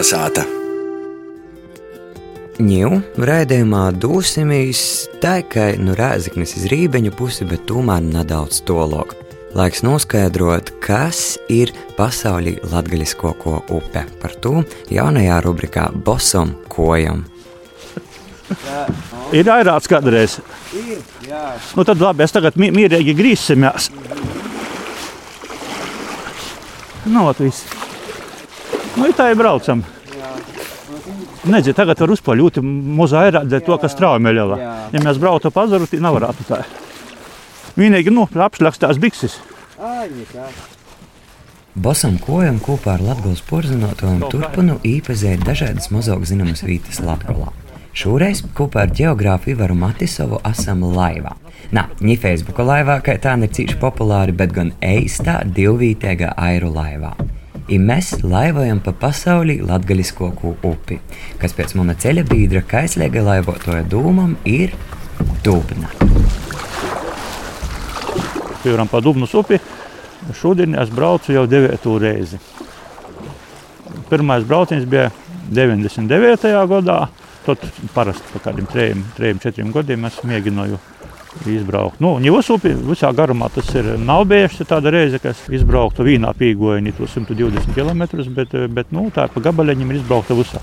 Kalnasāta. Ņū raidījumā dūsimīs tā, ka nu rēziknis iz rībeņu pusi, bet tomēr nedaudz tolok. Laiks noskaidrot, kas ir pasaulī latgaļisko ko upe. Par to jaunajā rubrikā Bosam kojam. Ir airāts kādreiz. Ir, jā. Nu tad labi, es tagad mi mierīgi grīsimies. Nu, ot viss. Nu, tā ir braucam. Nezinu, tagad var uzpaļūt mūsu airāt dēļ to, kas. Jā. Ja mēs brautu pazaru, tad nevarētu tā. Vienīgi, nu, apšļakstās bikses. Ai, nekā. Bosam kojam kopā ar Latvijas porcelāniem turpinu īpazīt dažādas mazāk zināmas vietas Latvijā. Šoreiz kopā ar geogrāfu Ivaru Matisovu esam laivā. Nā, ne Facebook laivā, kā tā ir cīši populāra, bet gan eistā divvītēgā airu laivā. I mēs laivojam pa pasauli latgaļisko upi, kas pēc mana ceļa biedra kaislīga laivotoja dūmam ir Dubna. Piemēram, pa Dubnas upi. Šodien es braucu jau devīto reizi. Pirmais brauciens bija 99. gadā. Tad parasti pa kādiem trim, četriem gadiem es mēģināju izbraukt. Nu, Ņūs upi visā garumā tas ir nav bijusi tāda reize, ka es izbrauktu vienā pīgojienī tos 120 km, bet, bet nu, tā pa gabaleņiem ir izbraukta visā.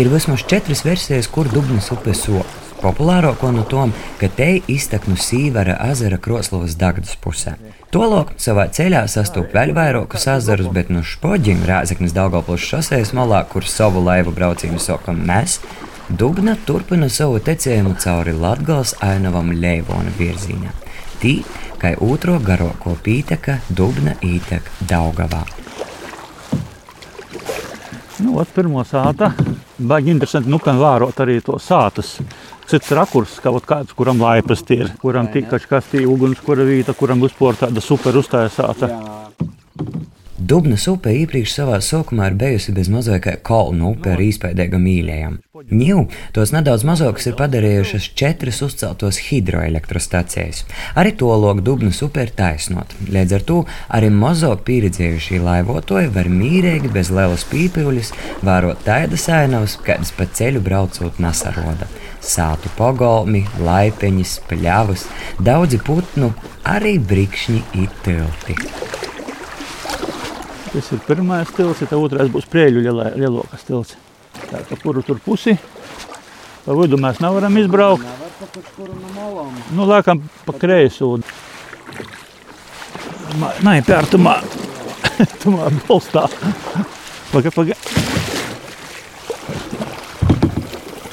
Ir vismaz četras versijas, kur Dubnas upe sokas. Populārāko no tām, ka te iztek no Sīvara ezera Kroslovas Dagdas pusē. Tolok savā ceļā sastopas vēl vairākus ezerus, bet no Špoģiem Rāzaknes Daugavpils šosejas malā, kur savu laivu braucienu sokam mēs, Dubna turpina savu tecējumu cauri Latgals ainavam Leivona virzienā. Tī, kā otro garāko pīteka, Dubna ītek Daugavā. Nu, ot, pirmo sāta. Baigi interesanti, nu, kā vērot arī to sātas. Cits rakurs, kaut kāds, kuram laipas ir, kuram tik kas tī ugunskura vīta, kuram uzpor tāda super uztaisāta. Jā. Dubnas upe iepriekš savā sākumā ir bijusi bez mazāk kā kolnu upe ar īspējīgām mīļajām. Ņū tos nedaudz mazākus ir padarījušas četras uzceltos hidroelektrostacijas. Arī to loku Dubnas upe ir taisnot. Līdz ar to arī mazāk pieredzējušie laivotoji var mīrīgi bez lielas pīpīļas vērot tādas ainavas, kādas pa ceļu braucot nesaroda. Sātu pogolmi, laipeņas, pļavas, daudzi putnu, arī brikšņi ir tilti. Tas ir pirmais stils, tad otrais būs prēļu lielākais stils. Tā pa kuru tur pusi. Pa vidu mēs nevaram izbraukt. Nevar pa kaut kuru no malām. Nu, laikam pa kreiso. Nē, pērtumā. Tumā bolstā. Paga, paga.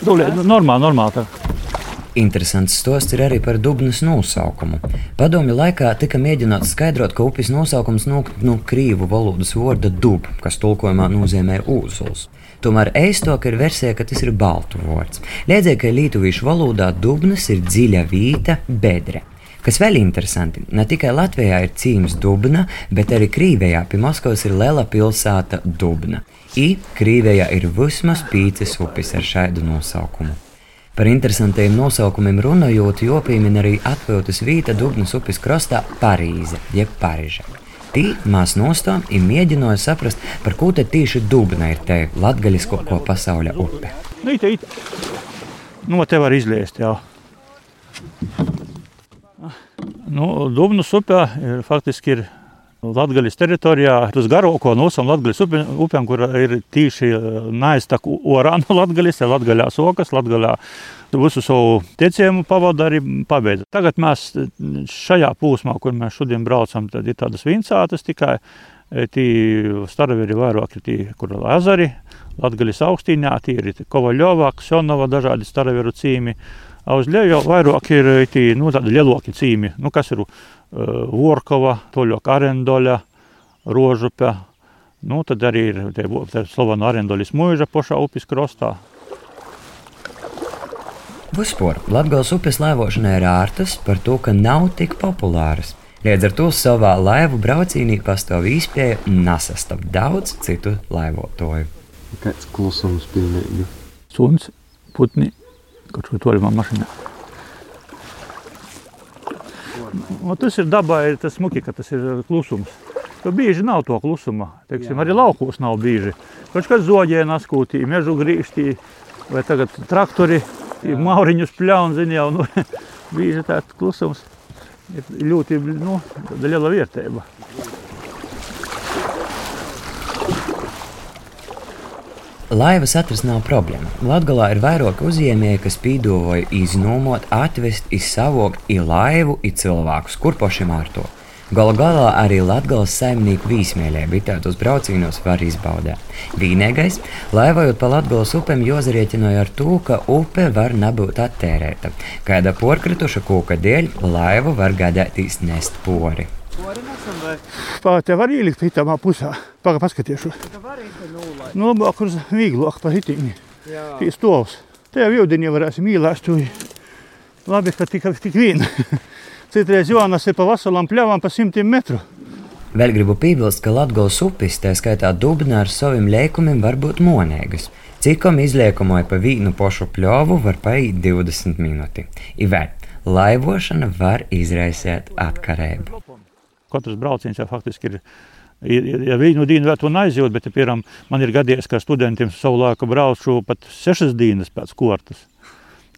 Dulē, normāli, normāli. Tā. Interesants stosts ir arī par Dubnas nosaukumu. Padomju laikā tika mēģināts skaidrot, ka upes nosaukums nāk no krīvu valodas vārda dub, kas tulkojumā nozīmē ūzuls. Tomēr eistāk ir versija, ka tas ir baltu vārds. Liedzēja, ka lietuviešu valodā dubnas ir dziļa vīta bedre. Kas vēl interesanti, ne tikai Latvijā ir cīņas Dubna, bet arī Krīvijā pie Maskavas ir liela pilsēta Dubna. I Krīvijā ir vismaz pīcis upes ar šādu nosaukumu. Par interesantiem nosaukumiem runājot, jopīmin arī atpūtas vīta Dubnas upes krastā Parīze, jeb Parīža. Tī mēs nostājām un mēģinājām saprast, par ko tad tieši Dubna ir te latgaļisko ko pasaules upe. Nu, it, it. Nu, te var izliest jau. Nu, Dubnas upē ir, faktiski ir Latvijas teritorijā, tas garāko no visām Latvijas upēm, kur ir tīši naiztak orā no Latvijas, ir Latvijas okas, Latvijas visu savu tecienu pavadu arī pabeidza. Tagad mēs šajā plūsmā, kur mēs šodien braucam, tad ir tādas vincātas tikai. Tī staraveri vairāk ir tī, kur ir ezeri, Latvijas augstīņā, tī ir Kovaļovā, Ksionova, dažādi staraveru cīmi. A uz leju jau vairāk ir tī, nu, tādi lielāki cīmi, nu, kas ir uh, Vorkova, Toļok Arendoļa, Rožupe. Nu, tad arī ir tie, tie Slovana Arendoļas mūža pošā upes krostā. Vispār Latvijas upes laivošanai ir ārtas par to, ka nav tik populāras. Līdz ar to savā laivu braucienī pastāv īspēja nesastapt daudz citu laivotoju. Kāds klusums pilnīgi. Suns, putni, kaut kur toļumā mašīnā. O, tas ir dabā, ir tas smuki, ka tas ir klusums. Jo bieži nav to klusuma. Teiksim, Jā. arī laukos nav bieži. Kaut kā zoģē naskūtī, mežu grīžtī, vai tagad traktori, mauriņus pļaunziņā jau, nu, bieži tāds klusums ir ļoti, nu, liela vērtība. Laivas atrast nav problēma. Latvijā ir vairāk uzņēmēji, kas pīdāvoja iznūmot, atvest, izsavokt i laivu, i cilvēkus, kur pašiem ar to. Galu galā arī Latvijas saimnieku vīsmēlē bitētos braucienos var izbaudīt. Vienīgais, laivojot pa Latvijas upēm, jozarieķinoja ar to, ka upe var nebūt attērēta. Kāda porkrituša kūka dēļ laivu var gadētīs nest pori. Pār te var ielikt pusē. Paskatiešu. Tā var īsti nulai. Nu, labāk uz vieglāk pa hitīni. Jā. Tī stovs. Te jau jūdiņi varēsim ielēst. Labi, ka tikai tik viena. Citreiz Jonas ir pa vasaram pļāvām pa simtiem metru. Vēl gribu piebilst, ka Latvijas upes, tā skaitā dubna ar saviem liekumiem, var būt monēgas. Cikom izliekamai pa vīnu pošu pļovu var paiet 20 minūti. Ivēr, laivošana var izraisīt atkarību. Katrs brauciens jau faktiski ir. Ja vienu dienu vēl to neaizjūt, bet, ja, piemēram, man ir gadījies, ka studentiem savu laiku braucu pat sešas dienas pēc kortas.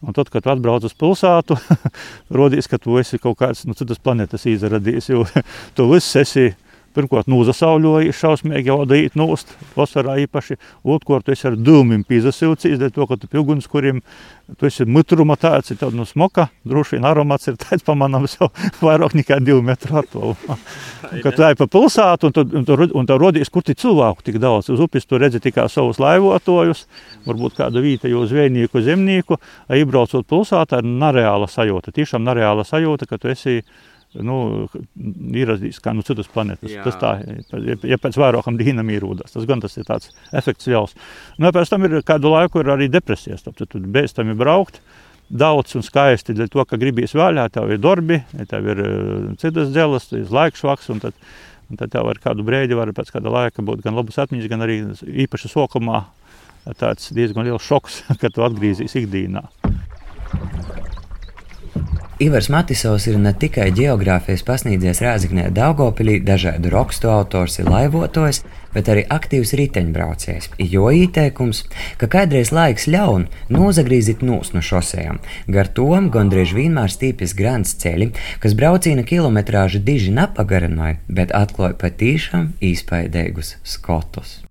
Un tad, kad atbrauc uz pilsētu, rodīs, ka tu esi kaut kāds no citas planētas izradījis. Jo tu viss esi pirmkārt nozasauļojis, šausmīgi jau dīt nost, vasarā īpaši. Otrkārt, tu esi ar dūmiem pīzasilcīs, dēļ to, ka tu pilguns, kuriem tu esi mutruma tāds, ir tad no smoka, droši vien aromāts ir tāds pamanāms jau vairāk nekā divu metru attālumā. Kad tu ej pa pilsētu, un, tu, un, tu, un tev rodīs, kur tik cilvēku tik daudz. Uz upes tu redzi tikai savus laivotājus, varbūt kādu vietējo zvejnieku, zemnieku. Iebraucot pilsētā, ir nereāla sajūta. Tiešām nereāla sajūta, ka tu esi nu, ieradies kā no citas planētas. Jā. Tas tā, ja, ja pēc vairākām dienām ierodas, tas gan tas ir tāds efekts liels. Nu, pēc tam ir kādu laiku ir arī depresijas, tad tu bēstami braukt. Daudz un skaisti, dēļ to, ka gribīs vēlā, tev ir darbi, tev ir uh, citas dzelas, ir laiks vaks, un tad, un tad tev ar kādu brīdi var pēc kāda laika būt gan labas atmiņas, gan arī īpaši sokumā tāds diezgan liels šoks, kad tu atgriezīsies ikdienā. Ivars Matisovs ir ne tikai geogrāfijas pasniedzējs Rāzaknē Daugopilī, dažādu rakstu autors ir laivotājs, bet arī aktīvs riteņbraucējs. Jo ieteikums, ka kādreiz laiks ļaun, nozagrīzit nūs no šosejām. Gar tom gandrīz vienmēr stīpjas grants ceļi, kas braucīna kilometrāžu diži napagarinoja, bet atklāja patīšām īspaidīgus skotus.